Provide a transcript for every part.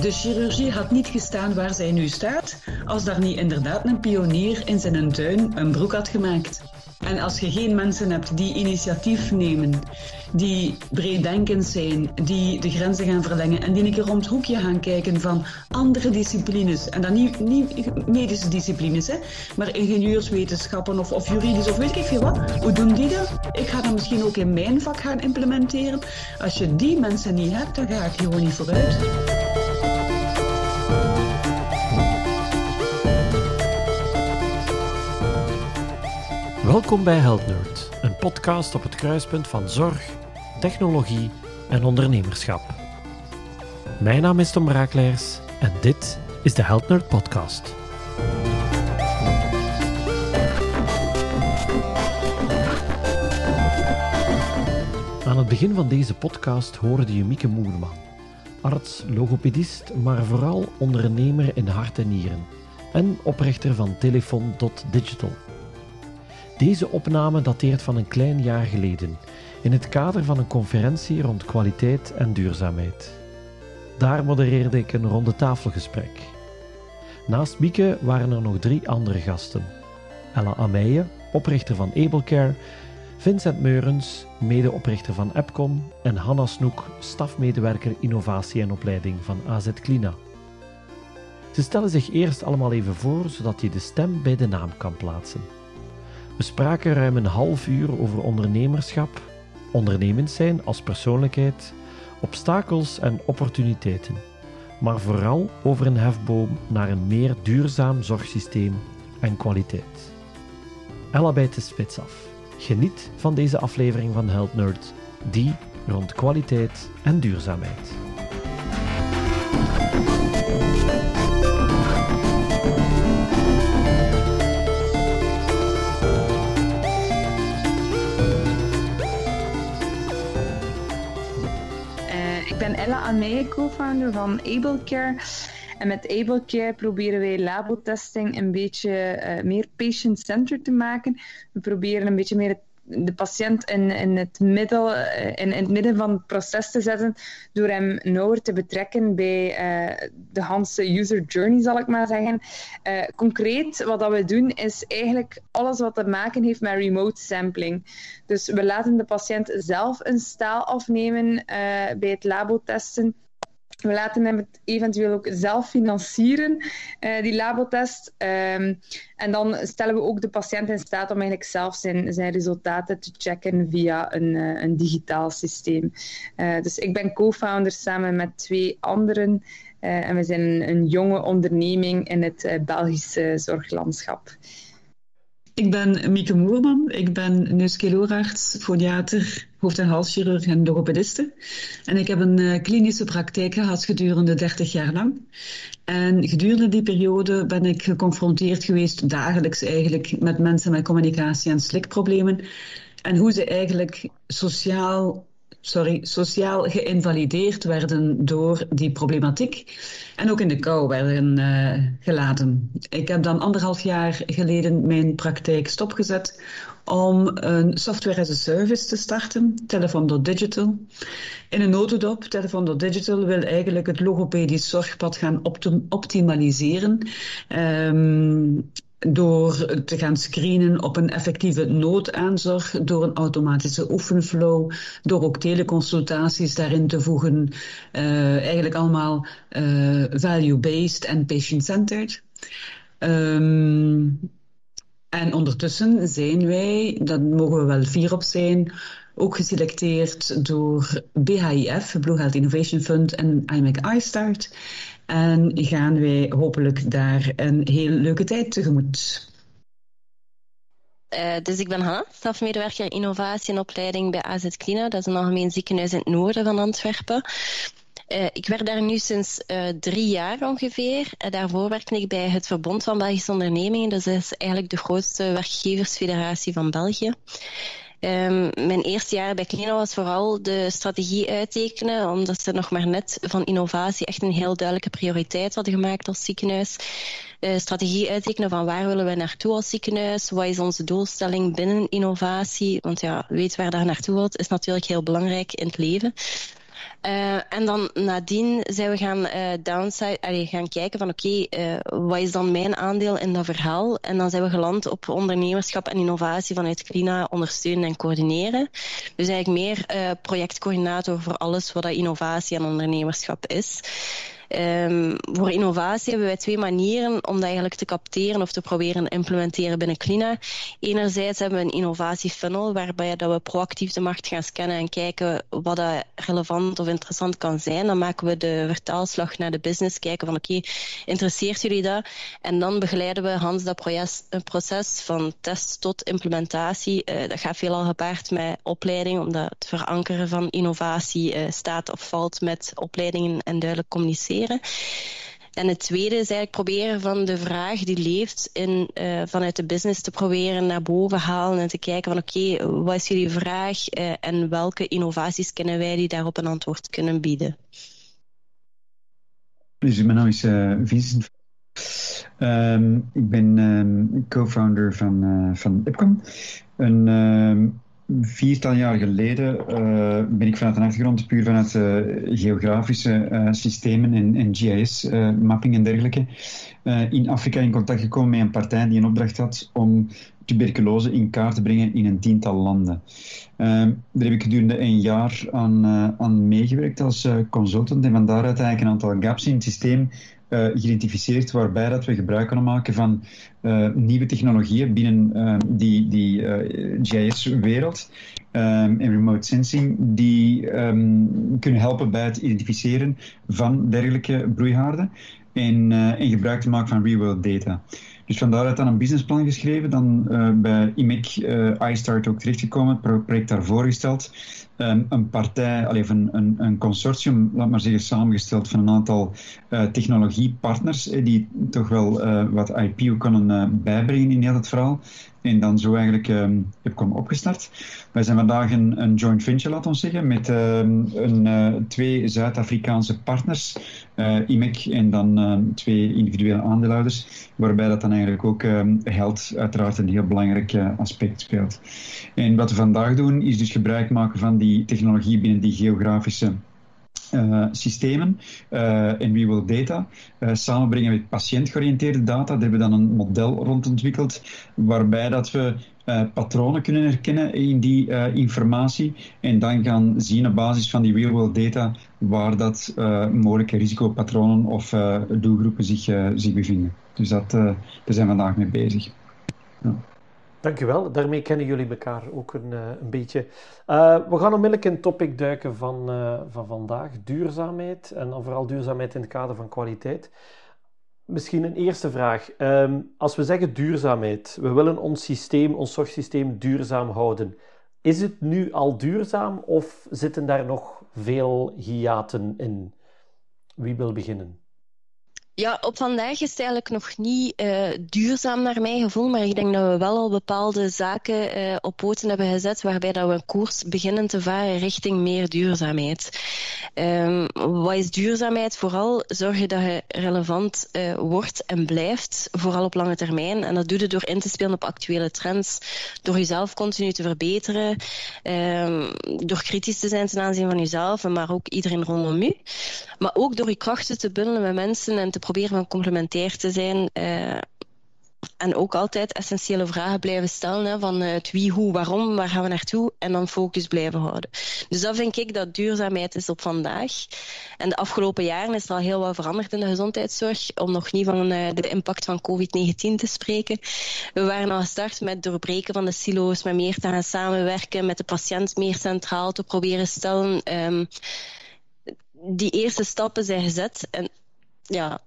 De chirurgie had niet gestaan waar zij nu staat als daar niet inderdaad een pionier in zijn tuin een broek had gemaakt. En als je geen mensen hebt die initiatief nemen, die breeddenkend zijn, die de grenzen gaan verlengen en die een keer om het hoekje gaan kijken van andere disciplines, en dan niet, niet medische disciplines, hè, maar ingenieurswetenschappen of, of juridisch of weet ik veel wat, hoe doen die dat? Ik ga dat misschien ook in mijn vak gaan implementeren. Als je die mensen niet hebt, dan ga ik gewoon niet vooruit. Welkom bij Health Nerd, een podcast op het kruispunt van zorg, technologie en ondernemerschap. Mijn naam is Tom Braakleers en dit is de Health Nerd Podcast. Aan het begin van deze podcast hoorde je Mieke Moerman, arts, logopedist, maar vooral ondernemer in hart en nieren en oprichter van Telefoon.digital. Deze opname dateert van een klein jaar geleden, in het kader van een conferentie rond kwaliteit en duurzaamheid. Daar modereerde ik een ronde tafelgesprek. Naast Mieke waren er nog drie andere gasten. Ella Ameijen, oprichter van Ablecare, Vincent Meurens, medeoprichter van Epcom en Hanna Snoek, stafmedewerker innovatie en opleiding van AZ Clina. Ze stellen zich eerst allemaal even voor, zodat je de stem bij de naam kan plaatsen. We spraken ruim een half uur over ondernemerschap, ondernemend zijn als persoonlijkheid, obstakels en opportuniteiten, maar vooral over een hefboom naar een meer duurzaam zorgsysteem en kwaliteit. Ella bijt de spits af. Geniet van deze aflevering van Health Nerd, die rond kwaliteit en duurzaamheid. Ella Ameye, co-founder van AbleCare. En met AbleCare proberen wij labotesting een beetje uh, meer patient-centered te maken. We proberen een beetje meer het de patiënt in, in, het middel, eh, in, het midden van het proces te zetten, door hem nauwer te betrekken bij uh, de Hanse user journey, zal ik maar zeggen. Uh, concreet, wat dat we doen, is eigenlijk alles wat te maken heeft met remote sampling. Dus we laten de patiënt zelf een staal afnemen bij het labotesten. We laten hem het eventueel ook zelf financieren, uh, die labotest. Um, en dan stellen we ook de patiënt in staat om eigenlijk zelf zijn, zijn resultaten te checken via een, uh, een digitaal systeem. Uh, dus ik ben co-founder samen met twee anderen. en we zijn een, een, jonge onderneming in het Belgische zorglandschap. Ik ben Mieke Moerman. Ik ben neuskeloorarts, foniater, hoofd- en halschirurg en logopediste. En ik heb een uh, klinische praktijk gehad gedurende 30 jaar lang. En gedurende die periode ben ik geconfronteerd geweest, dagelijks eigenlijk, met mensen met communicatie- en slikproblemen. En hoe ze eigenlijk sociaal sorry, sociaal geïnvalideerd werden door die problematiek. En ook in de kou werden uh, gelaten. Ik heb dan anderhalf jaar geleden mijn praktijk stopgezet om een software as a service te starten, Telefoon.digital. In een notendop, Telefoon.digital wil eigenlijk het logopedisch zorgpad gaan optimaliseren. Um, door te gaan screenen op een effectieve noodaanzorg, door een automatische oefenflow, door ook teleconsultaties daarin te voegen. Uh, eigenlijk allemaal uh, value-based en patient-centered. Um, en ondertussen zijn wij, dat mogen we wel fier op zijn, ook geselecteerd door BHIF, Blue Health Innovation Fund en IMEC iStart. En gaan wij hopelijk daar een hele leuke tijd tegemoet. Uh, dus ik ben Hanna, stafmedewerker innovatie en opleiding bij AZ Clina. Dat is een algemeen ziekenhuis in het noorden van Antwerpen. Uh, ik werk daar nu sinds uh, drie jaar ongeveer. daarvoor werkte ik bij het Verbond van Belgische Ondernemingen. Dat is eigenlijk de grootste werkgeversfederatie van België. Um, mijn eerste jaar bij Clino was vooral de strategie uittekenen, omdat ze nog maar net van innovatie echt een heel duidelijke prioriteit hadden gemaakt als ziekenhuis. Strategie uittekenen van waar willen we naartoe als ziekenhuis, wat is onze doelstelling binnen innovatie, want ja, weet waar daar naartoe wilt is natuurlijk heel belangrijk in het leven. Uh, en dan nadien zijn we gaan, uh, downside, allee, gaan kijken van oké, okay, uh, wat is dan mijn aandeel in dat verhaal? En dan zijn we geland op ondernemerschap en innovatie vanuit Clina ondersteunen en coördineren. Dus eigenlijk meer projectcoördinator voor alles wat dat innovatie en ondernemerschap is. Um, voor innovatie hebben wij twee manieren om dat eigenlijk te capteren of te proberen te implementeren binnen Clina. Enerzijds hebben we een innovatiefunnel waarbij dat we proactief de markt gaan scannen en kijken wat dat relevant of interessant kan zijn. Dan maken we de vertaalslag naar de business, kijken van oké, interesseert jullie dat? En dan begeleiden we Hans dat proces, van test tot implementatie. Uh, dat gaat veelal gepaard met opleiding, omdat het verankeren van innovatie uh, staat of valt met opleidingen en duidelijk communiceren. En het tweede is eigenlijk proberen van de vraag die leeft in, uh, vanuit de business te proberen naar boven halen en te kijken van oké, wat is jullie vraag uh, en welke innovaties kennen wij die daarop een antwoord kunnen bieden. Dus mijn naam is uh, Vincent. Um, ik ben um, co-founder van, van IPCOM. Een um, viertal jaar geleden uh, ben ik vanuit een achtergrond, puur vanuit uh, geografische uh, systemen en, en GIS-mapping en dergelijke, in Afrika in contact gekomen met een partij die een opdracht had om tuberculose in kaart te brengen in een tiental landen. daar heb ik gedurende een jaar aan, aan meegewerkt als consultant en van daaruit eigenlijk een aantal gaps in het systeem uh, geïdentificeerd waarbij dat we gebruik kunnen maken van uh, nieuwe technologieën binnen uh, die, die GIS-wereld um, en remote sensing die um, kunnen helpen bij het identificeren van dergelijke broeihaarden en, en gebruik te maken van real-world data. Dus vandaar dan een businessplan geschreven, dan bij IMEC uh, iStart ook terechtgekomen, het project daar voorgesteld. Een partij, alleen een, een, een, consortium, laat maar zeggen, samengesteld van een aantal uh, technologiepartners die toch wel wat IP kunnen bijbrengen in heel het verhaal. En dan zo eigenlijk um, heb ik hem opgestart. Wij zijn vandaag een, een joint venture, laten we zeggen, met um, een, twee Zuid-Afrikaanse partners, IMEC en dan uh, twee individuele aandeelhouders, waarbij dat dan eigenlijk ook geld uiteraard een heel belangrijk aspect speelt. En wat we vandaag doen, is dus gebruik maken van die technologie binnen die geografische uh, systemen en we will data uh, samenbrengen met patiëntgeoriënteerde data. Daar hebben we dan een model rond ontwikkeld waarbij dat we patronen kunnen herkennen in die informatie en dan gaan zien op basis van die real-world data waar dat mogelijke risicopatronen of doelgroepen zich, zich bevinden. Dus dat, daar zijn we vandaag mee bezig. Ja. Dankjewel. Daarmee kennen jullie elkaar ook een, uh, een beetje. Uh, we gaan onmiddellijk in het topic duiken van, uh, van vandaag. Duurzaamheid. En dan vooral duurzaamheid in het kader van kwaliteit. Misschien een eerste vraag. Um, als we zeggen duurzaamheid, we willen ons systeem, ons zorgsysteem duurzaam houden. Is het nu al duurzaam of zitten daar nog veel hiaten in? Wie wil beginnen? Ja, op vandaag is het eigenlijk nog niet uh, duurzaam naar mijn gevoel, maar ik denk dat we wel al bepaalde zaken uh, op poten hebben gezet waarbij dat we een koers beginnen te varen richting meer duurzaamheid. Um, wat is duurzaamheid? Vooral zorgen dat je relevant uh, wordt en blijft, vooral op lange termijn. En dat doe je door in te spelen op actuele trends, door jezelf continu te verbeteren, um, door kritisch te zijn ten aanzien van jezelf, maar ook iedereen rondom u. Maar ook door je krachten te bundelen met mensen en te proberen van complementair te zijn. Uh, en ook altijd essentiële vragen blijven stellen. Van het wie, hoe, waarom, waar gaan we naartoe? En dan focus blijven houden. Dus dat vind ik dat duurzaamheid is op vandaag. En de afgelopen jaren is er al heel wat veranderd in de gezondheidszorg. Om nog niet van uh, de impact van COVID-19 te spreken. We waren al gestart met doorbreken van de silo's. Met meer te gaan samenwerken. Met de patiënt meer centraal te proberen stellen. Um, die eerste stappen zijn gezet. En ja,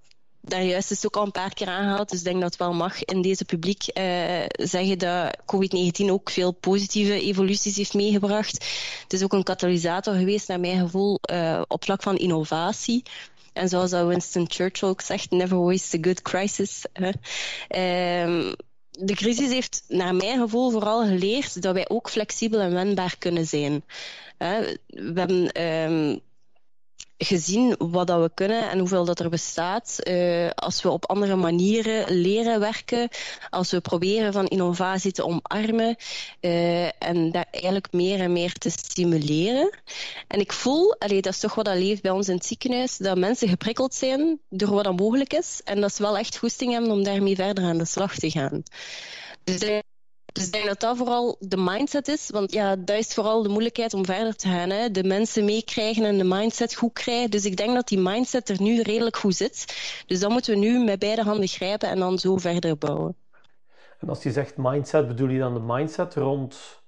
daar juist is ook al een paar keer aangehaald, dus ik denk dat het wel mag in deze publiek uh, zeggen dat COVID-19 ook veel positieve evoluties heeft meegebracht. Het is ook een katalysator geweest, naar mijn gevoel, uh, op vlak van innovatie. En zoals Winston Churchill ook zegt, never waste a good crisis. Uh, de crisis heeft naar mijn gevoel vooral geleerd dat wij ook flexibel en wendbaar kunnen zijn. we hebben... Gezien wat dat we kunnen en hoeveel dat er bestaat. Uh, als we op andere manieren leren werken, als we proberen van innovatie te omarmen uh, en daar eigenlijk meer en meer te stimuleren. En ik voel, allee, dat is toch wat dat leeft bij ons in het ziekenhuis, dat mensen geprikkeld zijn door wat dan mogelijk is en dat ze wel echt goesting hebben om daarmee verder aan de slag te gaan. Dus dus ik denk dat dat vooral de mindset is. Want ja, dat is vooral de moeilijkheid om verder te gaan. Hè. De mensen meekrijgen en de mindset goed krijgen. Dus ik denk dat die mindset er nu redelijk goed zit. Dus dan moeten we nu met beide handen grijpen en dan zo verder bouwen. En als je zegt mindset, bedoel je dan de mindset rond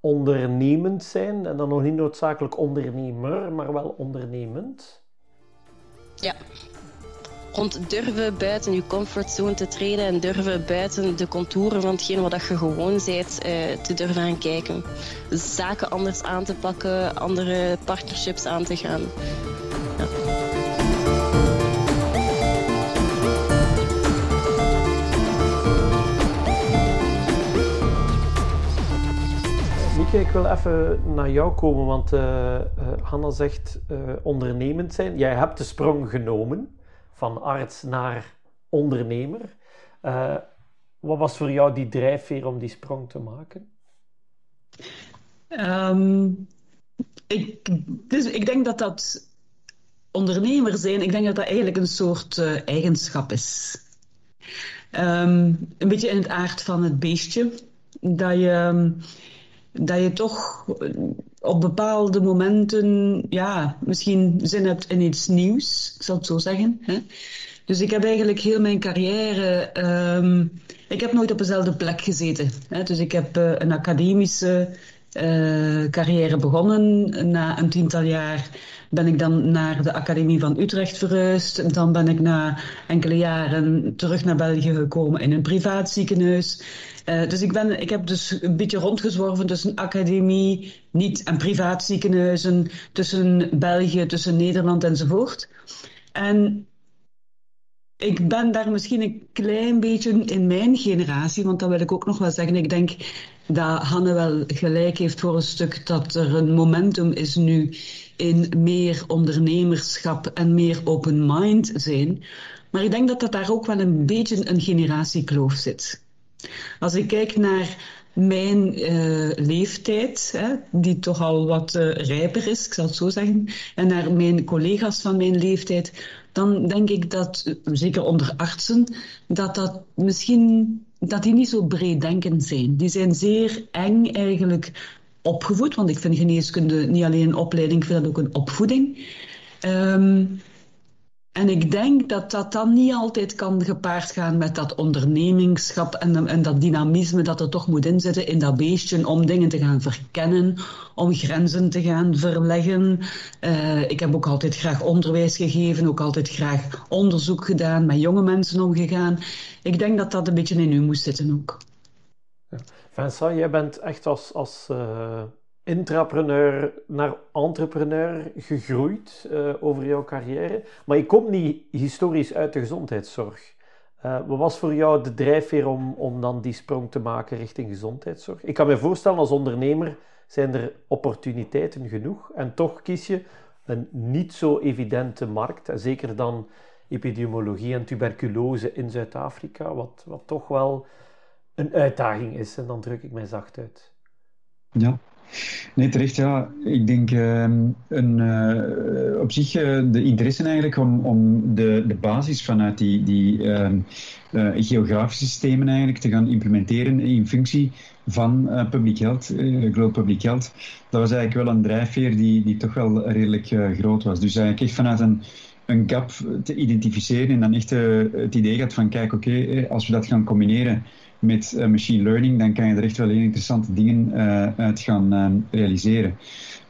ondernemend zijn? En dan nog niet noodzakelijk ondernemer, maar wel ondernemend? Ja, rond durven buiten je comfortzone te treden en durven buiten de contouren van hetgeen wat je gewoon bent uh, te durven gaan kijken. Zaken anders aan te pakken, andere partnerships aan te gaan. Ja. Mieke, ik wil even naar jou komen, want uh, uh, Hanna zegt ondernemend zijn. Jij hebt de sprong genomen van arts naar ondernemer. Uh, wat was voor jou die drijfveer om die sprong te maken? Um, ik, dus ik denk dat dat ondernemer zijn, ik denk dat dat eigenlijk een soort uh, eigenschap is. Um, een beetje in het aard van het beestje. Dat je, dat je toch op bepaalde momenten, ja, misschien zin hebt in iets nieuws, ik zal het zo zeggen. Hè? Dus ik heb eigenlijk heel mijn carrière, um, ik heb nooit op dezelfde plek gezeten. Hè? Dus ik heb uh, een academische uh, carrière begonnen. Na een tiental jaar ben ik dan naar de Academie van Utrecht verhuisd. Dan ben ik na enkele jaren terug naar België gekomen in een privaat ziekenhuis. Uh, dus ik, ben, ik heb dus een beetje rondgezworven tussen academie, niet- en privaat ziekenhuizen, tussen België, tussen Nederland enzovoort. En ik ben daar misschien een klein beetje in mijn generatie, want dat wil ik ook nog wel zeggen. Ik denk dat Hanne wel gelijk heeft voor een stuk dat er een momentum is nu in meer ondernemerschap en meer open mind zijn. Maar ik denk dat dat daar ook wel een beetje een generatiekloof zit. Als ik kijk naar mijn uh, leeftijd, hè, die toch al wat uh, rijper is, ik zal het zo zeggen, en naar mijn collega's van mijn leeftijd, dan denk ik dat, zeker onder artsen, dat dat misschien dat die niet zo breeddenkend zijn. Die zijn zeer eng eigenlijk opgevoed, want ik vind geneeskunde niet alleen een opleiding, ik vind dat ook een opvoeding. Um, en ik denk dat dat dan niet altijd kan gepaard gaan met dat ondernemingschap en, en dat dynamisme dat er toch moet inzitten in dat beestje om dingen te gaan verkennen, om grenzen te gaan verleggen. Uh, ik heb ook altijd graag onderwijs gegeven, ook altijd graag onderzoek gedaan, met jonge mensen omgegaan. Ik denk dat dat een beetje in u moest zitten ook. Ja. Vincent, jij bent echt als, als uh intrapreneur naar entrepreneur gegroeid uh, over jouw carrière. Maar je komt niet historisch uit de gezondheidszorg. Uh, wat was voor jou de drijfveer om, om dan die sprong te maken richting gezondheidszorg? Ik kan me voorstellen, als ondernemer zijn er opportuniteiten genoeg. En toch kies je een niet zo evidente markt. En zeker dan epidemiologie en tuberculose in Zuid-Afrika, wat, wat toch wel een uitdaging is. En dan druk ik mij zacht uit. Ja, Nee, terecht, ja. Ik denk uh, een, uh, op zich uh, de interesse eigenlijk om, om de, de basis vanuit die, die ehm, eh, geografische systemen eigenlijk te gaan implementeren in functie van public health, global public health. Dat was eigenlijk wel een drijfveer die, die toch wel redelijk groot was. Dus eigenlijk echt vanuit een, een gap te identificeren en dan echt het idee gaat van kijk, oké, als we dat gaan combineren met uh, machine learning, dan kan je er echt wel heel interessante dingen uh, uit gaan uh, realiseren.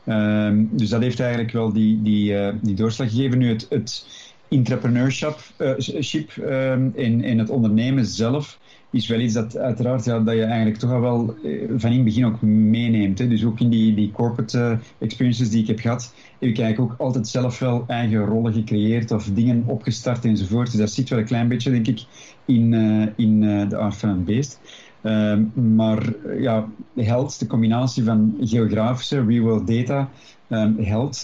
Ehm, dus dat heeft eigenlijk wel die, die, die doorslag gegeven. Nu, het, het entrepreneurship um, in, in het ondernemen zelf is wel iets dat uiteraard ja, dat je eigenlijk toch al wel van in het begin ook meeneemt. Hè. Dus ook in die, die corporate experiences die ik heb gehad, heb ik eigenlijk ook altijd zelf wel eigen rollen gecreëerd of dingen opgestart enzovoort. Dus dat zit wel een klein beetje, denk ik, in, uh, in de aard van het beest. Uh, maar ja, health, de combinatie van geografische, real-world data um,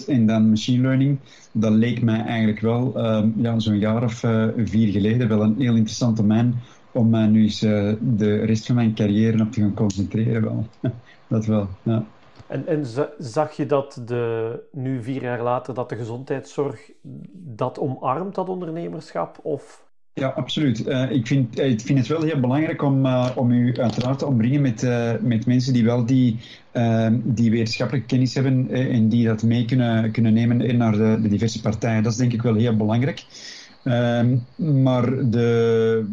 en dan machine learning. Dat leek mij eigenlijk wel um, ja, zo'n jaar of vier geleden wel een heel interessant domein om mij nu eens uh, de rest van mijn carrière op te gaan concentreren. Wel. dat wel, ja. En, en zag je dat de, nu vier jaar later dat de gezondheidszorg dat omarmt, dat ondernemerschap? Of ja, absoluut. Uh, ik, vind, ik vind het wel heel belangrijk om, uh, om u uiteraard te omringen met, uh, met mensen die wel die, die wetenschappelijke kennis hebben en die dat mee kunnen, kunnen nemen naar de, de diverse partijen. Dat is denk ik wel heel belangrijk. Ehm, maar de,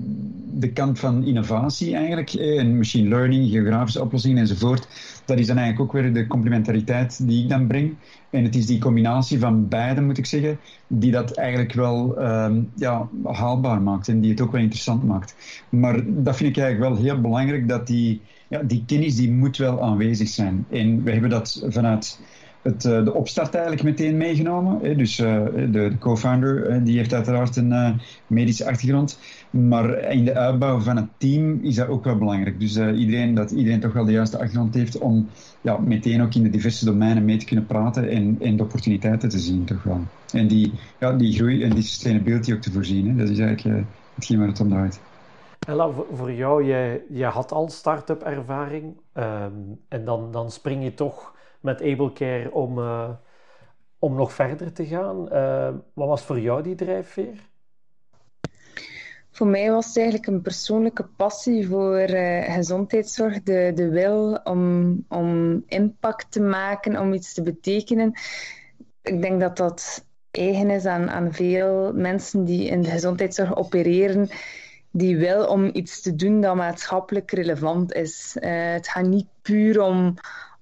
de kant van innovatie eigenlijk, en machine learning, geografische oplossingen enzovoort, dat is dan eigenlijk ook weer de complementariteit die ik dan breng. En het is die combinatie van beide, moet ik zeggen, die dat eigenlijk wel um, ja, haalbaar maakt en die het ook wel interessant maakt. Maar dat vind ik eigenlijk wel heel belangrijk, dat die, ja, die kennis die moet wel aanwezig zijn. En we hebben dat vanuit het, uh, de opstart eigenlijk meteen meegenomen. Dus uh, de, de co-founder uh, die heeft uiteraard een medische achtergrond. Maar in de uitbouw van het team is dat ook wel belangrijk. Dus iedereen, dat iedereen toch wel de juiste achtergrond heeft om ja, meteen ook in de diverse domeinen mee te kunnen praten en, en de opportuniteiten te zien toch wel. En die, ja, die groei en die sustainability ook te voorzien. Hè. Dat is eigenlijk hetgeen waar het om draait. Ella, voor jou, jij, jij had al start-up ervaring um, en dan, dan spring je toch met AbleCare om, uh, om nog verder te gaan. Uh, wat was voor jou die drijfveer? Voor mij was het eigenlijk een persoonlijke passie voor uh, gezondheidszorg, de, de wil om, om impact te maken, om iets te betekenen. Ik denk dat dat eigen is aan, aan veel mensen die in de gezondheidszorg opereren die wil om iets te doen dat maatschappelijk relevant is. Het gaat niet puur om,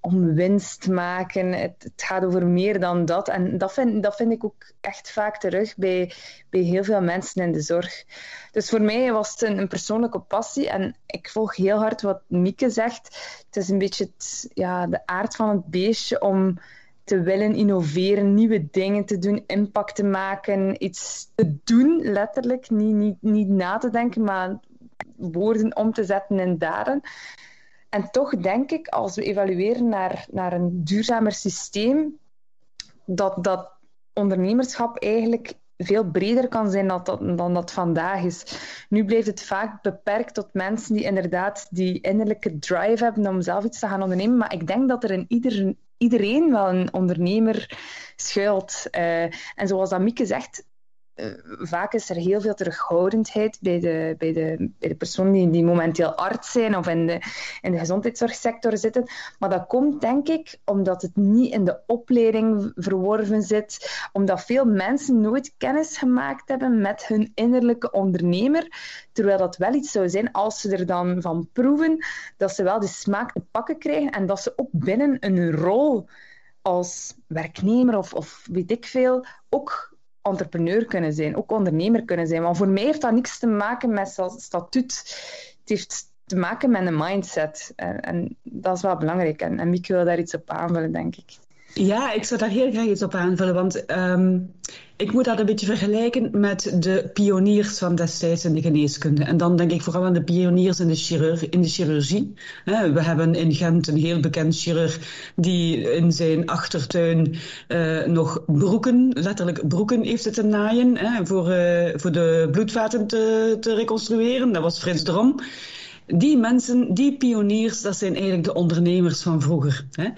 om winst te maken. Het, het, gaat over meer dan dat. En dat vind, dat vind ik ook echt vaak terug bij, bij heel veel mensen in de zorg. Dus voor mij was het een, een persoonlijke passie. En ik volg heel hard wat Mieke zegt. Het is een beetje ja, de aard van het beestje om te willen innoveren, nieuwe dingen te doen, impact te maken, iets te doen, letterlijk. Niet, niet, niet na te denken, maar woorden om te zetten in daden. En toch denk ik, als we evalueren naar, naar een duurzamer systeem, dat dat ondernemerschap eigenlijk veel breder kan zijn dan dat, dan dat vandaag is. Nu blijft het vaak beperkt tot mensen die inderdaad die innerlijke drive hebben om zelf iets te gaan ondernemen. Maar ik denk dat er in ieder, iedereen wel een ondernemer schuilt. Uh, en zoals Amieke zegt, vaak is er heel veel terughoudendheid bij de, bij de, bij de personen die, die momenteel arts zijn of in de, in de gezondheidszorgsector zitten. Maar dat komt denk ik omdat het niet in de opleiding verworven zit, omdat veel mensen nooit kennis gemaakt hebben met hun innerlijke ondernemer, terwijl dat wel iets zou zijn als ze er dan van proeven, dat ze wel de smaak te pakken krijgen en dat ze ook binnen een rol als werknemer of, of weet ik veel, ook entrepreneur kunnen zijn, ook ondernemer kunnen zijn. Want voor mij heeft dat niks te maken met statuut. Het heeft te maken met een mindset. En, en dat is wel belangrijk. En, en Mieke wil daar iets op aanvullen, denk ik. Ja, ik zou daar heel graag iets op aanvullen, want um, ik moet dat een beetje vergelijken met de pioniers van destijds in de geneeskunde. En dan denk ik vooral aan de pioniers in de, in de chirurgie. We hebben in Gent een heel bekend chirurg die in zijn achtertuin uh, nog broeken, letterlijk broeken heeft te naaien, hè, voor, uh, voor de bloedvaten te, te reconstrueren. Dat was Frits Drom die mensen, die pioniers, dat zijn eigenlijk de ondernemers van vroeger. Hè.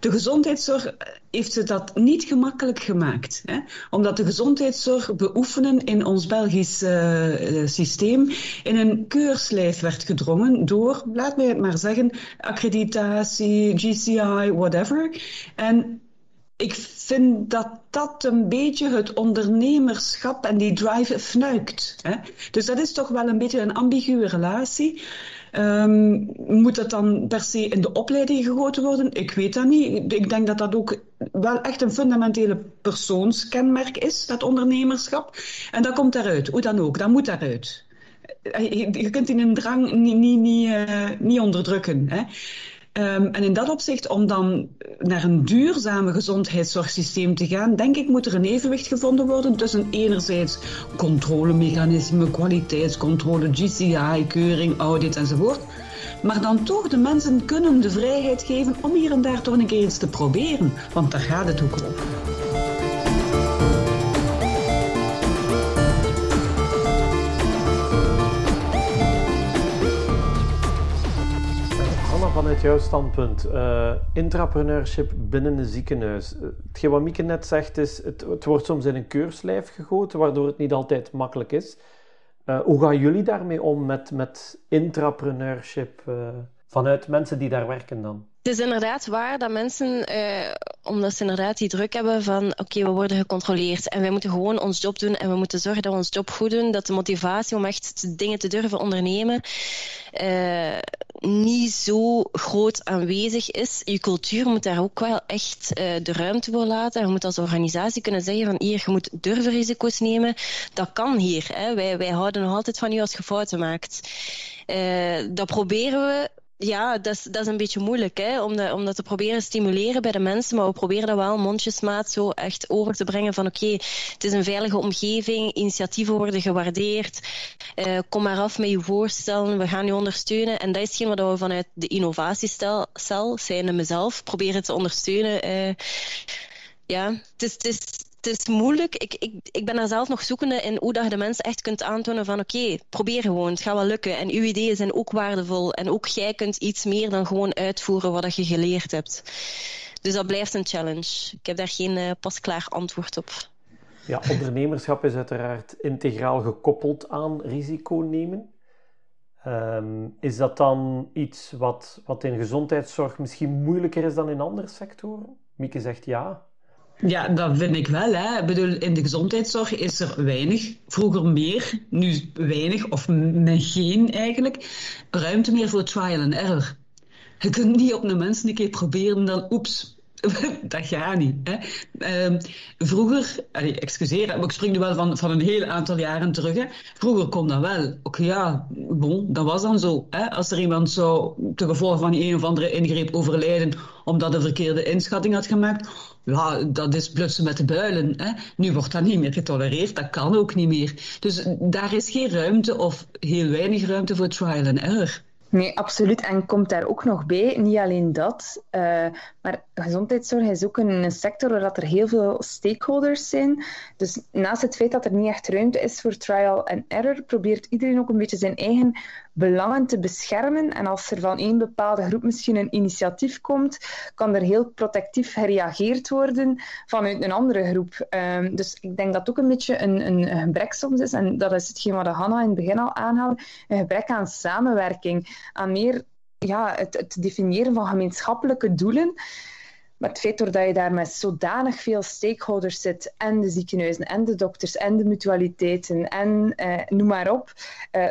De gezondheidszorg heeft ze dat niet gemakkelijk gemaakt. Hè. Omdat de gezondheidszorg beoefenen in ons Belgisch uh, systeem in een keurslijf werd gedrongen door, laat mij het maar zeggen, accreditatie, GCI, whatever. En ik vind dat dat een beetje het ondernemerschap en die drive fnuikt. Hè? Dus dat is toch wel een beetje een ambiguë relatie. Um, moet dat dan per se in de opleiding gegoten worden? Ik weet dat niet. Ik denk dat dat ook wel echt een fundamentele persoonskenmerk is, dat ondernemerschap. En dat komt daaruit, hoe dan ook. Dat moet daaruit. Je kunt in een drang niet, niet onderdrukken. Hè? Um, en in dat opzicht, om dan naar een duurzame gezondheidszorgsysteem te gaan, denk ik moet er een evenwicht gevonden worden tussen enerzijds controlemechanismen, kwaliteitscontrole, GCI, keuring, audit enzovoort. maar dan toch de mensen kunnen de vrijheid geven om hier en daar toch een keer iets te proberen, want daar gaat het ook om. Vanuit jouw standpunt, uh, intrapreneurship binnen een ziekenhuis. Eh, hetgeen wat Mieke net zegt is, het, het, wordt soms in een keurslijf gegoten, waardoor het niet altijd makkelijk is. Uh, hoe gaan jullie daarmee om met, met intrapreneurship vanuit mensen die daar werken dan? Het is inderdaad waar dat mensen, eh, omdat ze inderdaad die druk hebben van oké, we worden gecontroleerd en wij moeten gewoon ons job doen en we moeten zorgen dat we ons job goed doen, dat de motivatie om echt dingen te durven ondernemen eh, niet zo groot aanwezig is. Je cultuur moet daar ook wel echt uh, de ruimte voor laten. Je moet als organisatie kunnen zeggen van hier, je moet durven risico's nemen. Dat kan hier. Hè. Wij, wij houden nog altijd van u als je fouten maakt. Uh, dat proberen we ja, dat is, dat is een beetje moeilijk hè? Om, de, om dat te proberen stimuleren bij de mensen. Maar we proberen dat wel mondjesmaat zo echt over te brengen van oké, het is een veilige omgeving, initiatieven worden gewaardeerd. Uh, kom maar af met je voorstellen, we gaan je ondersteunen. En dat is hetgeen wat we vanuit de innovatiecel, zijnde mezelf, proberen te ondersteunen. Uh, ja, het is, het is het is moeilijk. Ik, ik, ik ben daar zelf nog zoekende in hoe dat je de mensen echt kunt aantonen van oké, probeer gewoon, het gaat wel lukken. En uw ideeën zijn ook waardevol. En ook jij kunt iets meer dan gewoon uitvoeren wat je geleerd hebt. Dus dat blijft een challenge. Ik heb daar geen uh, pasklaar antwoord op. Ja, ondernemerschap is uiteraard integraal gekoppeld aan risico nemen. Ehm, is dat dan iets wat, wat in gezondheidszorg misschien moeilijker is dan in andere sectoren? Mieke zegt ja. Ja, dat vind ik wel. Hè. Ik bedoel, in de gezondheidszorg is er weinig, vroeger meer, nu weinig of geen eigenlijk, ruimte meer voor trial and error. Je kunt niet op een mens een keer proberen dan, oeps, dat gaat niet. Hè. Uh, vroeger, excuseer, maar ik spring nu wel van, van een heel aantal jaren terug. Vroeger kon dat wel. Ook ja, bon, dat was dan zo. Hè. Als er iemand zou te gevolg van een of andere ingreep overlijden omdat een verkeerde inschatting had gemaakt, ja, dat is blutsen met de builen. Hè. Nu wordt dat niet meer getolereerd, dat kan ook niet meer. Dus daar is geen ruimte of heel weinig ruimte voor trial and error. Nee, absoluut. En komt daar ook nog bij, niet alleen dat, uh, maar gezondheidszorg is ook een, sector waar er heel veel stakeholders zijn. Dus naast het feit dat er niet echt ruimte is voor trial and error, probeert iedereen ook een beetje zijn eigen belangen te beschermen. En als er van één bepaalde groep misschien een initiatief komt, kan er heel protectief gereageerd worden vanuit een andere groep. Um, dus ik denk dat ook een beetje een, een, een, gebrek soms is, en dat is hetgeen wat Hanna in het begin al aanhaalde, een gebrek aan samenwerking, aan meer ja, het, het definiëren van gemeenschappelijke doelen. Maar het feit doordat je daar met zodanig veel stakeholders zit, en de ziekenhuizen, en de dokters, en de mutualiteiten, en eh, noem maar op, uh,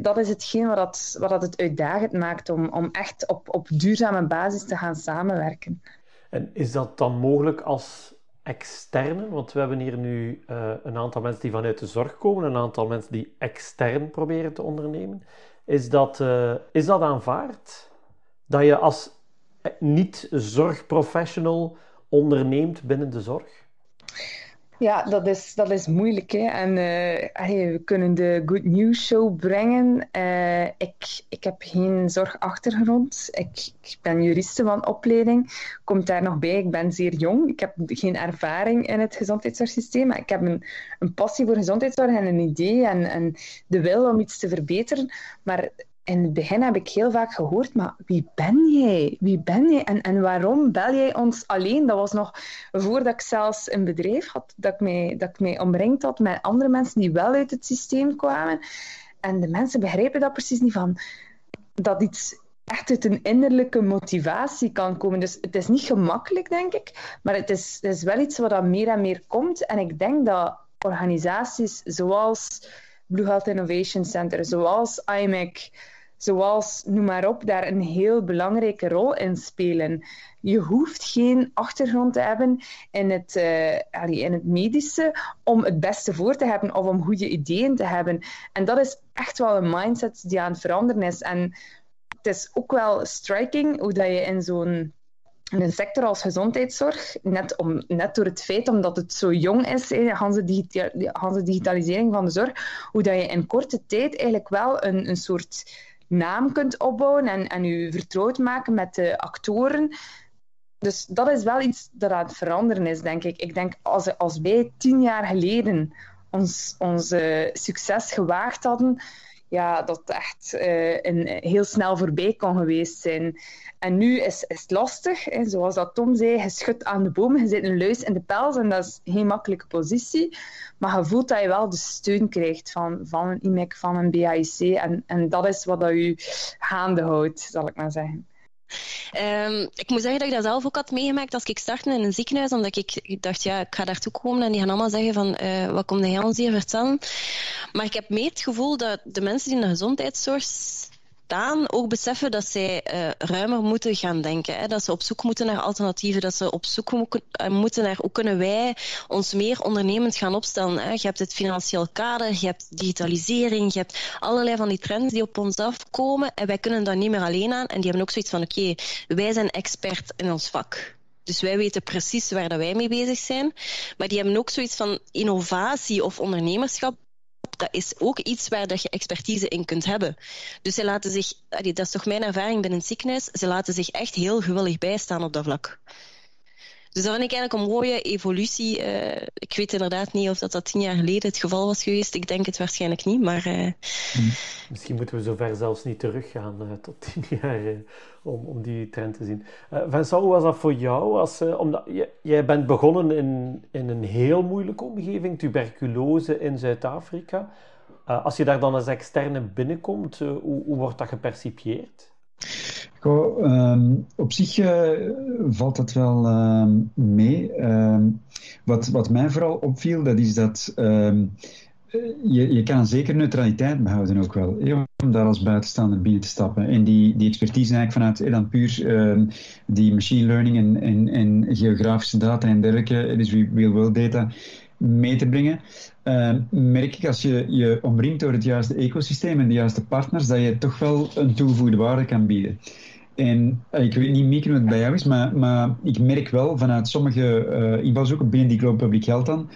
dat is hetgeen wat, dat, wat dat het uitdagend maakt om, om echt op, op duurzame basis te gaan samenwerken. En is dat dan mogelijk als externe? Want we hebben hier nu uh, een aantal mensen die vanuit de zorg komen, een aantal mensen die extern proberen te ondernemen. Is dat, uh, is dat aanvaard? Dat je als niet-zorgprofessional onderneemt binnen de zorg? Ja, dat is, dat is moeilijk. Hè? En uh, we kunnen de Good News Show brengen. Uh, ik, ik heb geen zorgachtergrond. Ik, ik ben juriste van opleiding. Komt daar nog bij, ik ben zeer jong. Ik heb geen ervaring in het gezondheidszorgsysteem. Ik heb een, een passie voor gezondheidszorg en een idee en, en de wil om iets te verbeteren. Maar in het begin heb ik heel vaak gehoord, maar wie ben jij? Wie ben jij? En, en waarom bel jij ons alleen? Dat was nog voordat ik zelfs een bedrijf had, dat ik, mij, dat ik mij omringd had met andere mensen die wel uit het systeem kwamen. En de mensen begrijpen dat precies niet van dat iets echt uit een innerlijke motivatie kan komen. Dus het is niet gemakkelijk, denk ik, maar het is, het is wel iets wat meer en meer komt. En ik denk dat organisaties zoals Blue Health Innovation Center, zoals IMEC, zoals noem maar op, daar een heel belangrijke rol in spelen. Je hoeft geen achtergrond te hebben in het, uh, in het medische om het beste voor te hebben of om goede ideeën te hebben. En dat is echt wel een mindset die aan het veranderen is. En het is ook wel striking hoe dat je in zo'n een sector als gezondheidszorg, net, om, net door het feit omdat het zo jong is, de, digitalisering van de zorg, hoe dat je in korte tijd eigenlijk wel een, een soort naam kunt opbouwen en, en je vertrouwd maken met de actoren. Dus dat is wel iets dat aan het veranderen is, denk ik. Ik denk als, als wij tien jaar geleden ons, ons succes gewaagd hadden, ja, dat echt uh, een, heel snel voorbij kon geweest zijn. En nu is, is het lastig, hè, zoals dat Tom zei, je schudt aan de boom, je zit een luis in de pels en dat is geen makkelijke positie. Maar je voelt dat je wel de steun krijgt van, van een IMEC, van een BAIC. En, en dat is wat dat je gaande houdt, zal ik maar zeggen. Um, ik moet zeggen dat ik dat zelf ook had meegemaakt als ik startte in een ziekenhuis, omdat ik, dacht, ja, ik ga daartoe komen en die gaan allemaal zeggen van, uh, wat komt jij ons hier vertellen? Maar ik heb mee het gevoel dat de mensen die in de gezondheidszorg ook beseffen dat zij uh, ruimer moeten gaan denken. Hè? Dat ze op zoek moeten naar alternatieven, dat ze op zoek uh, moeten naar hoe kunnen wij ons meer ondernemend gaan opstellen. Hè? Je hebt het financieel kader, je hebt digitalisering, je hebt allerlei van die trends die op ons afkomen en wij kunnen daar niet meer alleen aan. En die hebben ook zoiets van, oké, wij zijn expert in ons vak. Dus wij weten precies waar dat wij mee bezig zijn. Maar die hebben ook zoiets van innovatie of ondernemerschap dat is ook iets waar dat je expertise in kunt hebben. Dus ze laten zich, dat is toch mijn ervaring binnen het ziekenhuis, ze laten zich echt heel gewillig bijstaan op dat vlak. Dus dat vind ik eigenlijk een mooie evolutie. Uh, ik weet inderdaad niet of dat, dat tien jaar geleden het geval was geweest. Ik denk het waarschijnlijk niet, maar... Uh... Misschien moeten we zover zelfs niet teruggaan uh, tot tien jaar om, om die trend te zien. Vincent, hoe was dat voor jou? Als, omdat, jij bent begonnen in, in een heel moeilijke omgeving, tuberculose in Zuid-Afrika. als je daar dan als externe binnenkomt, hoe, hoe wordt dat gepercipieerd? Ehm, op zich uh, valt dat wel uh, mee. Ehm, wat, wat mij vooral opviel, dat is dat je, je kan een zekere neutraliteit behouden ook wel. om daar als buitenstaander binnen te stappen. En die, die expertise eigenlijk vanuit eh, dan puur die machine learning en, en, en geografische data en dergelijke, dus real world data, mee te brengen. Uh, merk ik als je je omringt door het juiste ecosysteem en de juiste partners, dat je toch wel een toegevoegde waarde kan bieden. En eh, ik weet niet, Mieke, hoe het bij jou is, maar, maar ik merk wel vanuit sommige uh, invalshoeken binnen die Global Public Health dan,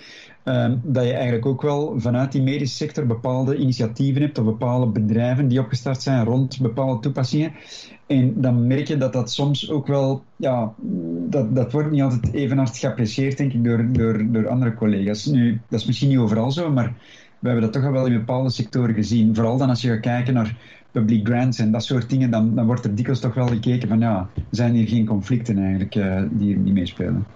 uh, dat je eigenlijk ook wel vanuit die medische sector bepaalde initiatieven hebt of bepaalde bedrijven die opgestart zijn rond bepaalde toepassingen. En dan merk je dat dat soms ook wel, ja, dat, dat wordt niet altijd even hard geapprecieerd, denk ik, door, door, door andere collega's. Nu, dat is misschien niet overal zo, maar we hebben dat toch wel in bepaalde sectoren gezien. Vooral dan als je gaat kijken naar public grants en dat soort dingen, dan, dan wordt er dikwijls toch wel gekeken van ja, zijn hier geen conflicten eigenlijk uh, die, die meespelen.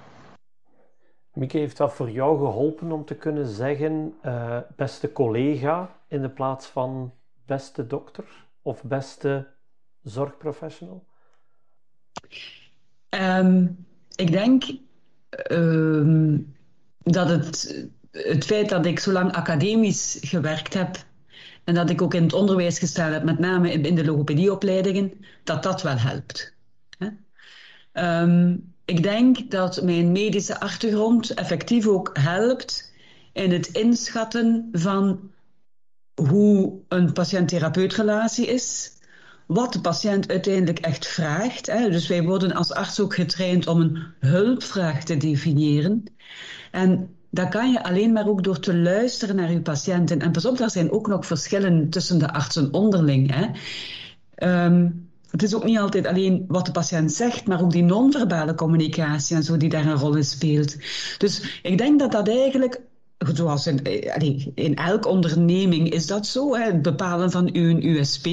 Mieke, heeft dat voor jou geholpen om te kunnen zeggen uh, beste collega in de plaats van beste dokter of beste zorgprofessional? Um, ik denk um, dat het, het feit dat ik zo lang academisch gewerkt heb en dat ik ook in het onderwijs gestaan heb, met name in de logopedieopleidingen, dat dat wel helpt. Um, ik denk dat mijn medische achtergrond effectief ook helpt in het inschatten van hoe een patiënt-therapeut-relatie is, wat de patiënt uiteindelijk echt vraagt. Hè. Dus wij worden als arts ook getraind om een hulpvraag te definiëren. En dat kan je alleen maar ook door te luisteren naar je patiënten. En pas op, daar zijn ook nog verschillen tussen de artsen onderling. Hè. Um, het is ook niet altijd alleen wat de patiënt zegt, maar ook die non-verbale communicatie en zo die daar een rol in speelt. Dus ik denk dat dat eigenlijk zoals in, eh, in elk onderneming is dat zo, hè, het bepalen van uw USP.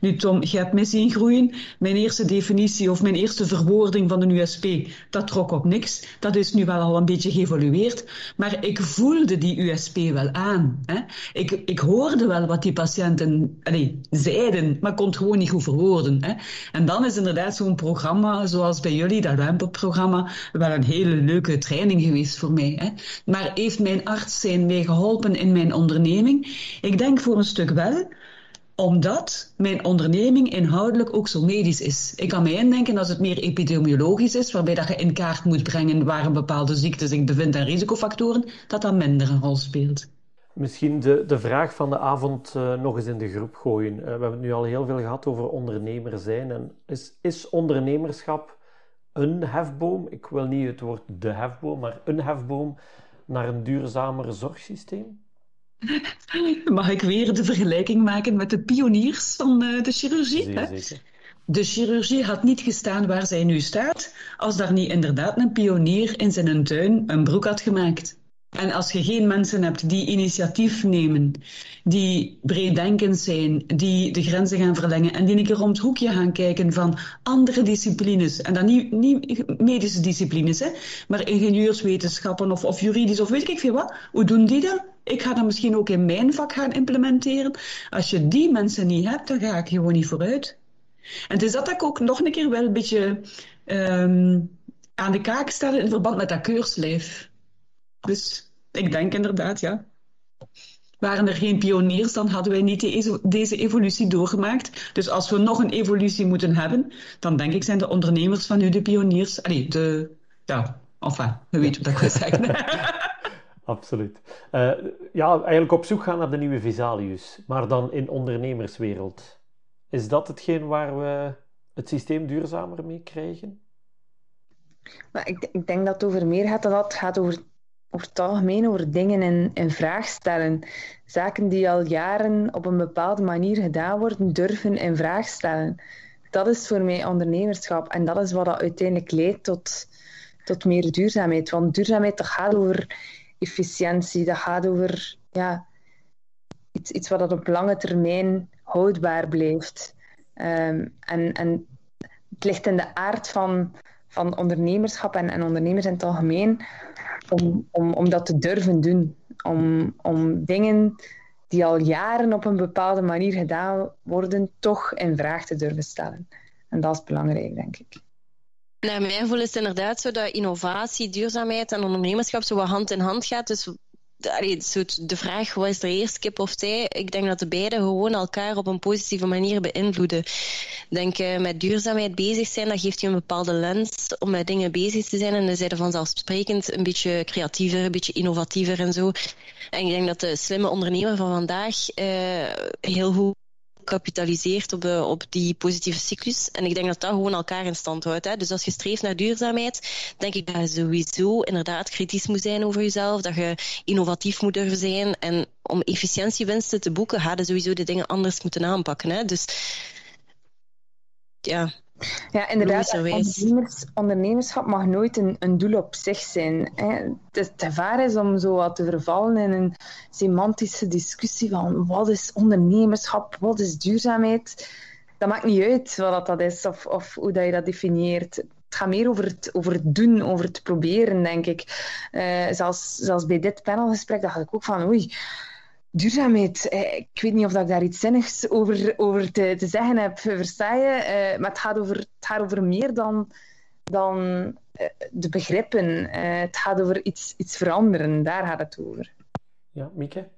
Nu Tom, je hebt mij zien groeien. Mijn eerste definitie of mijn eerste verwoording van een USP, dat trok op niks. Dat is nu wel al een beetje geëvolueerd. Maar ik voelde die USP wel aan. Hè. Ik, ik hoorde wel wat die patiënten allee, zeiden, maar kon het gewoon niet goed verwoorden. Hè. En dan is inderdaad zo'n programma zoals bij jullie, dat Ramper-programma, wel een hele leuke training geweest voor mij. Hè. Maar heeft mijn arts zijn mee geholpen in mijn onderneming? Ik denk voor een stuk wel, omdat mijn onderneming inhoudelijk ook zo medisch is. Ik kan me indenken als het meer epidemiologisch is, waarbij dat je in kaart moet brengen waar een bepaalde ziekte zich bevindt en risicofactoren, dat dat minder een rol speelt. Misschien de, de vraag van de avond uh, nog eens in de groep gooien. Uh, we hebben het nu al heel veel gehad over ondernemer zijn. En is, is ondernemerschap een hefboom? Ik wil niet het woord de hefboom, maar een hefboom naar een duurzamer zorgsysteem? Mag ik weer de vergelijking maken met de pioniers van uh, de chirurgie? Zeer zeker. De chirurgie had niet gestaan waar zij nu staat, als daar niet inderdaad een pionier in zijn tuin een broek had gemaakt. En als je geen mensen hebt die initiatief nemen, die breeddenkend zijn, die de grenzen gaan verlengen en die een keer om het hoekje gaan kijken van andere disciplines, en dan niet, niet medische disciplines, hè, maar ingenieurswetenschappen of, of juridisch of weet ik veel wat, hoe doen die dat? Ik ga dat misschien ook in mijn vak gaan implementeren. Als je die mensen niet hebt, dan ga ik gewoon niet vooruit. En het is dat ik ook nog een keer wel een beetje um, aan de kaak stel in verband met dat keurslijf. Dus ik denk inderdaad, ja. Waren er geen pioniers, dan hadden wij niet deze evolutie doorgemaakt. Dus als we nog een evolutie moeten hebben, dan denk ik zijn de ondernemers van nu de pioniers. Allee, de, ja, enfin, we weten wat ik wil zeggen. Absoluut. Uh, ja, eigenlijk op zoek gaan naar de nieuwe Visalius, maar dan in ondernemerswereld. Is dat hetgeen waar we het systeem duurzamer mee krijgen? Maar ik, ik denk dat het over meer gaat dan dat. Het gaat over over het algemeen over dingen in, in vraag stellen. Zaken die al jaren op een bepaalde manier gedaan worden, durven in vraag stellen. Dat is voor mij ondernemerschap. En dat is wat dat uiteindelijk leidt tot, tot meer duurzaamheid. Want duurzaamheid dat gaat over efficiëntie, dat gaat over ja, iets, iets wat dat op lange termijn houdbaar blijft. Um, en, en het ligt in de aard van, van ondernemerschap en, en ondernemers in het algemeen om, om, om dat te durven doen. Om, om dingen die al jaren op een bepaalde manier gedaan worden, toch in vraag te durven stellen. En dat is belangrijk, denk ik. Naar mijn gevoel is het inderdaad zo dat innovatie, duurzaamheid en ondernemerschap zo wat hand in hand gaat. Dus de vraag, wat is er eerst, kip of zij? Ik denk dat de beide gewoon elkaar op een positieve manier beïnvloeden. Denk, uh, met duurzaamheid bezig zijn, dat geeft je een bepaalde lens om met dingen bezig te zijn. En dan zijn er vanzelfsprekend een beetje creatiever, een beetje innovatiever en zo. En ik denk dat de slimme ondernemer van vandaag uh, heel goed kapitaliseert op, uh, op die positieve cyclus. En ik denk dat dat gewoon elkaar in stand houdt. Hè. Dus als je streeft naar duurzaamheid, denk ik dat je sowieso inderdaad kritisch moet zijn over jezelf, dat je innovatief moet durven zijn. En om efficiëntiewinsten te boeken, je sowieso de dingen anders moeten aanpakken. Hè. Dus ja, ja, inderdaad. Ondernemers, ondernemerschap mag nooit een, een doel op zich zijn. Hè. Het, het gevaar is om zo wat te vervallen in een semantische discussie van wat is ondernemerschap, wat is duurzaamheid. Dat maakt niet uit wat dat is of, of hoe dat je dat definieert. Het gaat meer over het, over het doen, over het proberen, denk ik. Uh, zelfs, zelfs bij dit panelgesprek dacht ik ook van oei, Duurzaamheid. Eh, ik weet niet of ik daar iets zinnigs over, over te, te zeggen heb, versta je? Uh, maar het gaat, over, het gaat over meer dan, dan uh, de begrippen. het gaat over iets, iets veranderen. Daar gaat het over. Ja, Mieke?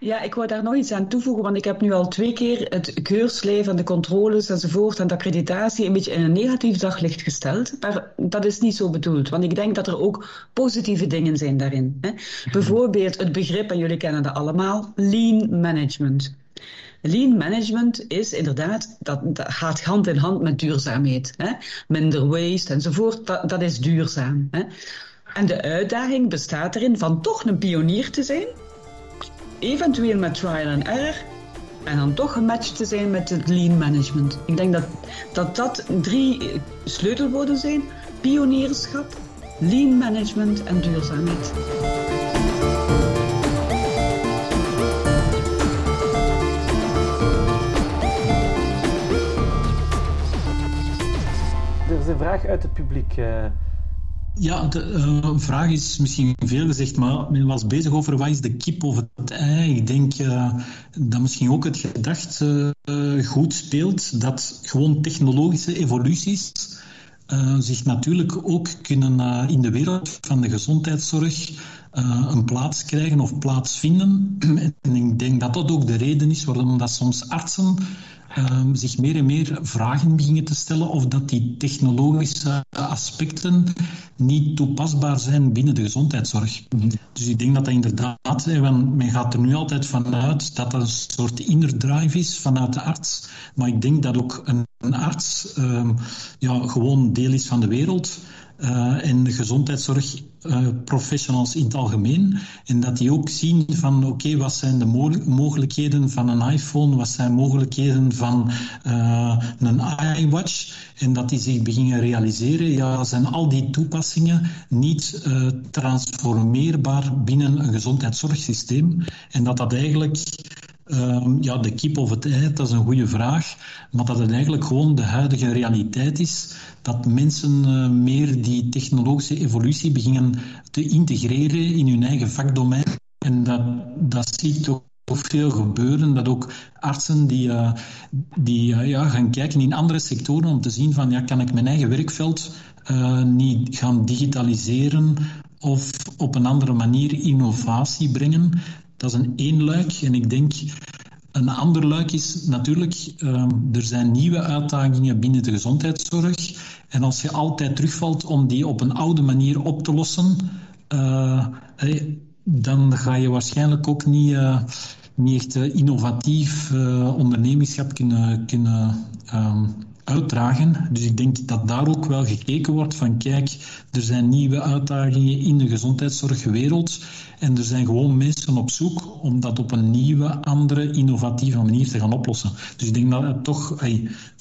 Ja, ik wou daar nog iets aan toevoegen, want ik heb nu al twee keer het keurslijf en de controles enzovoort en de accreditatie een beetje in een negatief daglicht gesteld. Maar dat is niet zo bedoeld, want ik denk dat er ook positieve dingen zijn daarin. Hè. Bijvoorbeeld het begrip, en jullie kennen dat allemaal, lean management. Lean management is inderdaad, dat, dat gaat hand in hand met duurzaamheid. Hè. Minder waste enzovoort, dat, dat is duurzaam. Hè. En de uitdaging bestaat erin van toch een pionier te zijn eventueel met trial and error en dan toch gematcht te zijn met het lean management. Ik denk dat dat, dat drie sleutelwoorden zijn: pionierschap, lean management en duurzaamheid. Er is een vraag uit het publiek. Ja, de uh, vraag is misschien veel gezegd, maar men was bezig over wat is de kip of het ei. Ik denk uh, dat misschien ook het gedacht uh, goed speelt dat gewoon technologische evoluties zich natuurlijk ook kunnen in de wereld van de gezondheidszorg een plaats krijgen of plaatsvinden. En ik denk dat dat ook de reden is waarom dat soms artsen um, zich meer en meer vragen beginnen te stellen of dat die technologische aspecten niet toepasbaar zijn binnen de gezondheidszorg. Mhm. Dus ik denk dat dat inderdaad, men gaat er nu altijd vanuit dat dat een soort inner drive is vanuit de arts, maar ik denk dat ook een, een arts um, ja, gewoon deel is van de wereld uh, en de gezondheidszorgprofessionals in het algemeen. En dat die ook zien van oké, wat zijn de mogelijkheden van een iPhone, wat zijn mogelijkheden van een iWatch. En dat die zich beginnen realiseren, ja, zijn al die toepassingen niet transformeerbaar binnen een gezondheidszorgsysteem. En dat dat eigenlijk Ehm, ja, de kip of het ei, dat is een goede vraag. Maar dat het eigenlijk gewoon de huidige realiteit is. Dat mensen uh, meer die technologische evolutie beginnen te integreren in hun eigen vakdomein. En dat, dat zie ik toch veel gebeuren. Dat ook artsen die, uh, die uh, ja, gaan kijken in andere sectoren om te zien van ja, kan ik mijn eigen werkveld niet gaan digitaliseren of op een andere manier innovatie brengen. Dat is een één luik. En ik denk, een ander luik is natuurlijk, um, er zijn nieuwe uitdagingen binnen de gezondheidszorg. En als je altijd terugvalt om die op een oude manier op te lossen, hey, dan ga je waarschijnlijk ook niet, uh, niet echt uh, innovatief ondernemerschap kunnen, kunnen um, uitdragen. Dus ik denk dat daar ook wel gekeken wordt van kijk, er zijn nieuwe uitdagingen in de gezondheidszorgwereld en er zijn gewoon mensen op zoek om dat op een nieuwe, andere, innovatieve manier te gaan oplossen. Dus ik denk dat het toch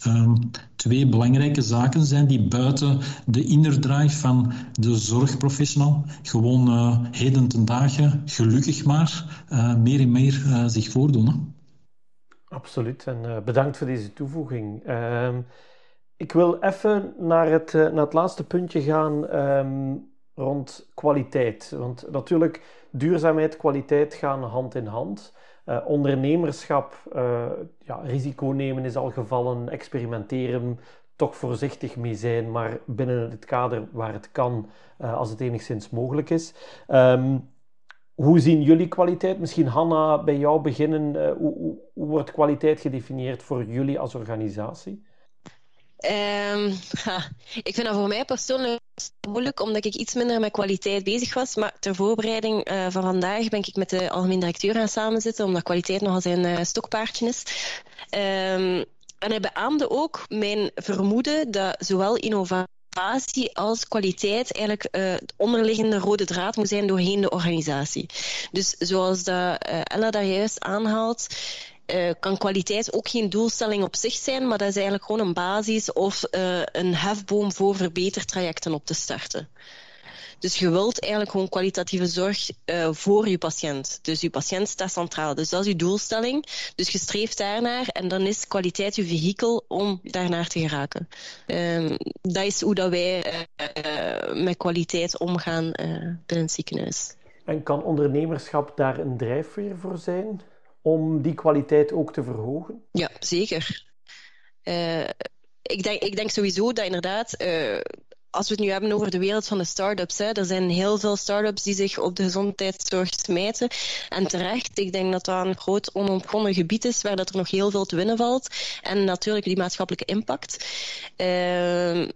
um, twee belangrijke zaken zijn die buiten de inner drive van de zorgprofessional gewoon uh, heden ten dagen, gelukkig maar, uh, meer en meer uh, zich voordoen. Hè? Absoluut, en bedankt voor deze toevoeging. Uh, ik wil even naar het, naar het laatste puntje gaan um, rond kwaliteit. Want natuurlijk, duurzaamheid, kwaliteit gaan hand in hand. Uh, ondernemerschap, ja, risico nemen is al gevallen, experimenteren, toch voorzichtig mee zijn, maar binnen het kader waar het kan, als het enigszins mogelijk is. Um, hoe zien jullie kwaliteit? Misschien Hanna, bij jou beginnen. Hoe, hoe, hoe, wordt kwaliteit gedefinieerd voor jullie als organisatie? Ha, ik vind dat voor mij persoonlijk moeilijk, omdat ik iets minder met kwaliteit bezig was. Maar ter voorbereiding uh, van vandaag ben ik met de algemeen directeur aan samenzitten, omdat kwaliteit nogal zijn uh, stokpaardje is. Um, en hij beaamde ook mijn vermoeden dat zowel innovatie als kwaliteit eigenlijk uh, de onderliggende rode draad moet zijn doorheen de organisatie. Dus zoals dat, Ella daar juist aanhaalt, uh, kan kwaliteit ook geen doelstelling op zich zijn, maar dat is eigenlijk gewoon een basis of een hefboom voor verbetertrajecten op te starten. Dus je wilt eigenlijk gewoon kwalitatieve zorg uh, voor je patiënt. Dus je patiënt staat centraal. Dus dat is je doelstelling. Dus je streeft daarnaar en dan is kwaliteit je vehikel om daarnaar te geraken. Um, dat is hoe dat wij met kwaliteit omgaan uh, binnen het ziekenhuis. En kan ondernemerschap daar een drijfveer voor zijn om die kwaliteit ook te verhogen? Ja, zeker. ik, denk, ik denk sowieso dat inderdaad als we het nu hebben over de wereld van de start-ups, hè, er zijn heel veel start-ups die zich op de gezondheidszorg smijten. En terecht, ik denk dat dat een groot onontgonnen gebied is waar dat er nog heel veel te winnen valt. En natuurlijk die maatschappelijke impact. Uh,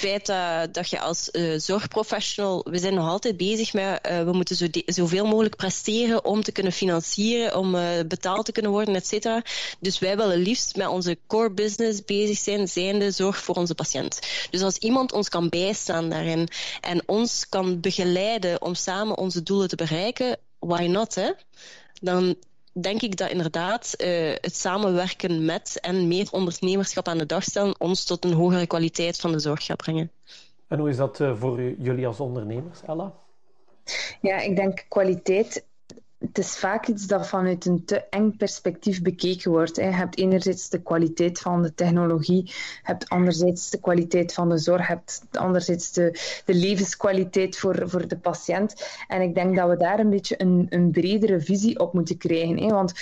feit dat, dat je als uh, zorgprofessional, we zijn nog altijd bezig met, uh, we moeten zo zoveel mogelijk presteren om te kunnen financieren, om uh, betaald te kunnen worden, et cetera. Dus wij willen liefst met onze core business bezig zijn, zijnde zorg voor onze patiënt. Dus als iemand ons kan bijstaan daarin en ons kan begeleiden om samen onze doelen te bereiken, why not, hè? Dan denk ik dat inderdaad uh, het samenwerken met en meer ondernemerschap aan de dag stellen ons tot een hogere kwaliteit van de zorg gaat brengen. En hoe is dat uh, voor jullie als ondernemers, Ella? Ja, ik denk kwaliteit het is vaak iets dat vanuit een te eng perspectief bekeken wordt. Je hebt enerzijds de kwaliteit van de technologie, hebt anderzijds de kwaliteit van de zorg, hebt anderzijds de, de levenskwaliteit voor, voor de patiënt. En ik denk dat we daar een beetje een, een bredere visie op moeten krijgen. Want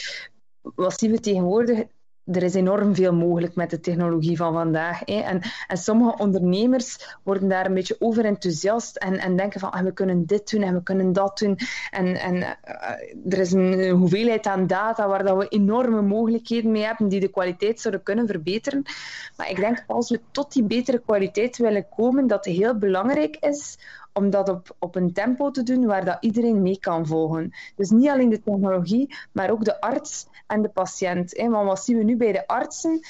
wat zien we tegenwoordig? Er is enorm veel mogelijk met de technologie van vandaag. Hè. En, en sommige ondernemers worden daar een beetje over enthousiast en, en denken van ah, we kunnen dit doen en we kunnen dat doen. En, en uh, er is een hoeveelheid aan data waar dat we enorme mogelijkheden mee hebben die de kwaliteit zouden kunnen verbeteren. Maar ik denk als we tot die betere kwaliteit willen komen, dat het heel belangrijk is om dat op, op een tempo te doen waar dat iedereen mee kan volgen. Dus niet alleen de technologie, maar ook de arts en de patiënt. Hè. Want wat zien we nu bij de artsen?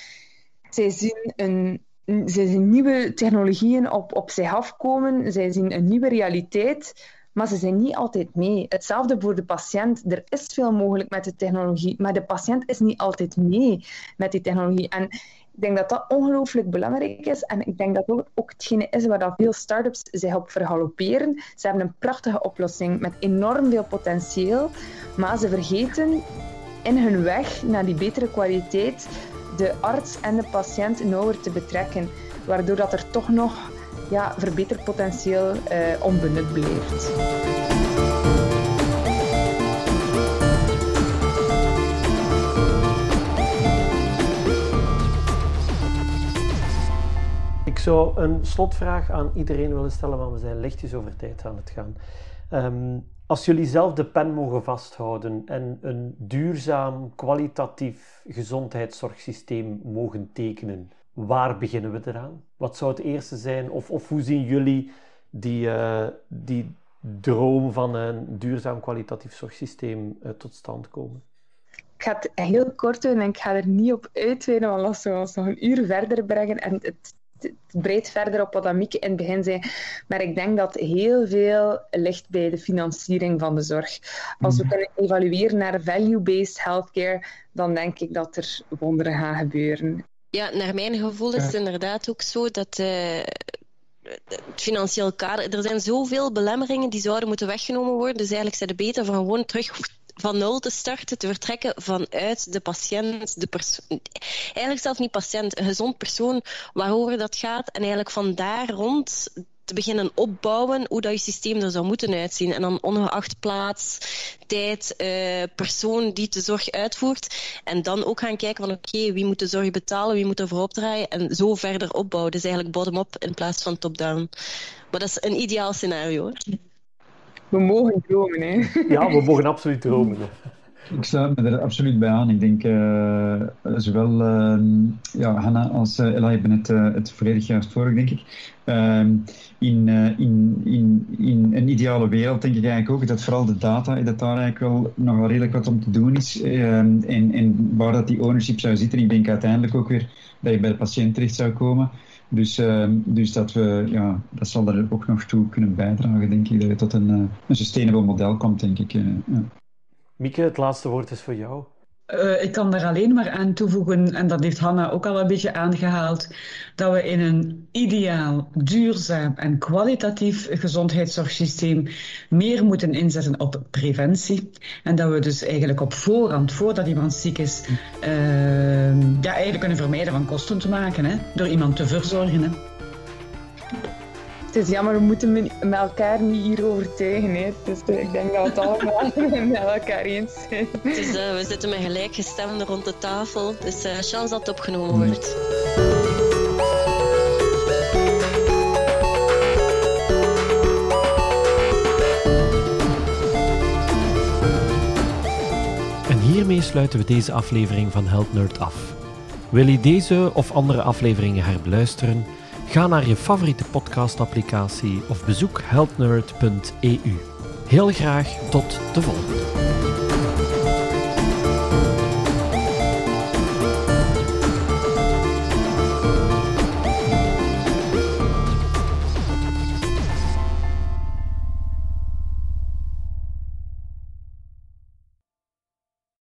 Zij zien een zij zien nieuwe technologieën op, op zich afkomen, zij zien een nieuwe realiteit, maar ze zijn niet altijd mee. Hetzelfde voor de patiënt. Er is veel mogelijk met de technologie, maar de patiënt is niet altijd mee met die technologie. En ik denk dat dat ongelooflijk belangrijk is. En ik denk dat ook, ook hetgene is waar dat veel start-ups zich op vergalopperen. Ze hebben een prachtige oplossing met enorm veel potentieel, maar ze vergeten in hun weg naar die betere kwaliteit de arts en de patiënt nauwer te betrekken, waardoor dat er toch nog ja, verbeterpotentieel uh, onbenut blijft. Zou een slotvraag aan iedereen willen stellen, maar we zijn lichtjes over tijd aan het gaan. Um, als jullie zelf de pen mogen vasthouden en een duurzaam, kwalitatief gezondheidszorgsysteem mogen tekenen, waar beginnen we eraan? Wat zou het eerste zijn? Of, of hoe zien jullie die, uh, die droom van een duurzaam, kwalitatief zorgsysteem uh, tot stand komen? Ik ga het heel kort doen en ik ga er niet op uitweiden, want als we ons nog een uur verder brengen en het breed verder op wat Amieke in het begin zei. Maar ik denk dat heel veel ligt bij de financiering van de zorg. Als we mhm. kunnen evalueren naar value-based healthcare, dan denk ik dat er wonderen gaan gebeuren. Ja, naar mijn gevoel is het inderdaad ook zo dat uh, het financieel kader... Er zijn zoveel belemmeringen die zouden moeten weggenomen worden. Dus eigenlijk zijn het beter van gewoon terug van nul te starten, te vertrekken vanuit de patiënt, de persoon, eigenlijk zelf niet patiënt, een gezond persoon waarover dat gaat en eigenlijk van daar rond te beginnen opbouwen hoe dat je systeem er zou moeten uitzien. En dan ongeacht plaats, tijd, uh, persoon die de zorg uitvoert. En dan ook gaan kijken van oké, wie moet de zorg betalen, wie moet er voor opdraaien en zo verder opbouwen. Dus eigenlijk bottom-up in plaats van top-down. Maar dat is een ideaal scenario. Hoor. We mogen dromen, hè? Ja, we mogen absoluut dromen. Ik sluit me er absoluut bij aan. Ik denk uh, zowel uh, ja, Hanna als uh, Ella hebben het, het volledig juist voor, denk ik. Ehm, in, in, in, in een ideale wereld denk ik eigenlijk ook dat vooral de data, dat daar eigenlijk wel nog wel redelijk wat om te doen is. Ehm, en, en waar dat die ownership zou zitten, ik denk uiteindelijk ook weer dat je bij de patiënt terecht zou komen. Dus, uh, dus dat, we, ja, dat zal er ook nog toe kunnen bijdragen, denk ik, dat je tot een, uh, een sustainable model komt, denk ik. Ja. Mieke, het laatste woord is voor jou. Uh, ik kan daar alleen maar aan toevoegen, en dat heeft Hanna ook al een beetje aangehaald, dat we in een ideaal, duurzaam en kwalitatief gezondheidszorgsysteem meer moeten inzetten op preventie. En dat we dus eigenlijk op voorhand, voordat iemand ziek is, uh, ja, eigenlijk kunnen vermijden van kosten te maken, hè, door iemand te verzorgen. Hè. Het is jammer, we moeten met elkaar niet hier overtuigen. Hè. Dus ik denk dat we het allemaal met elkaar eens zijn. Dus, uh, we zitten met gelijkgestemden rond de tafel. Dus uh, chance dat het opgenomen wordt. En hiermee sluiten we deze aflevering van Health Nerd af. Wil je deze of andere afleveringen herbeluisteren? Ga naar je favoriete podcastapplicatie of bezoek healthnerd.eu. Heel graag tot de volgende.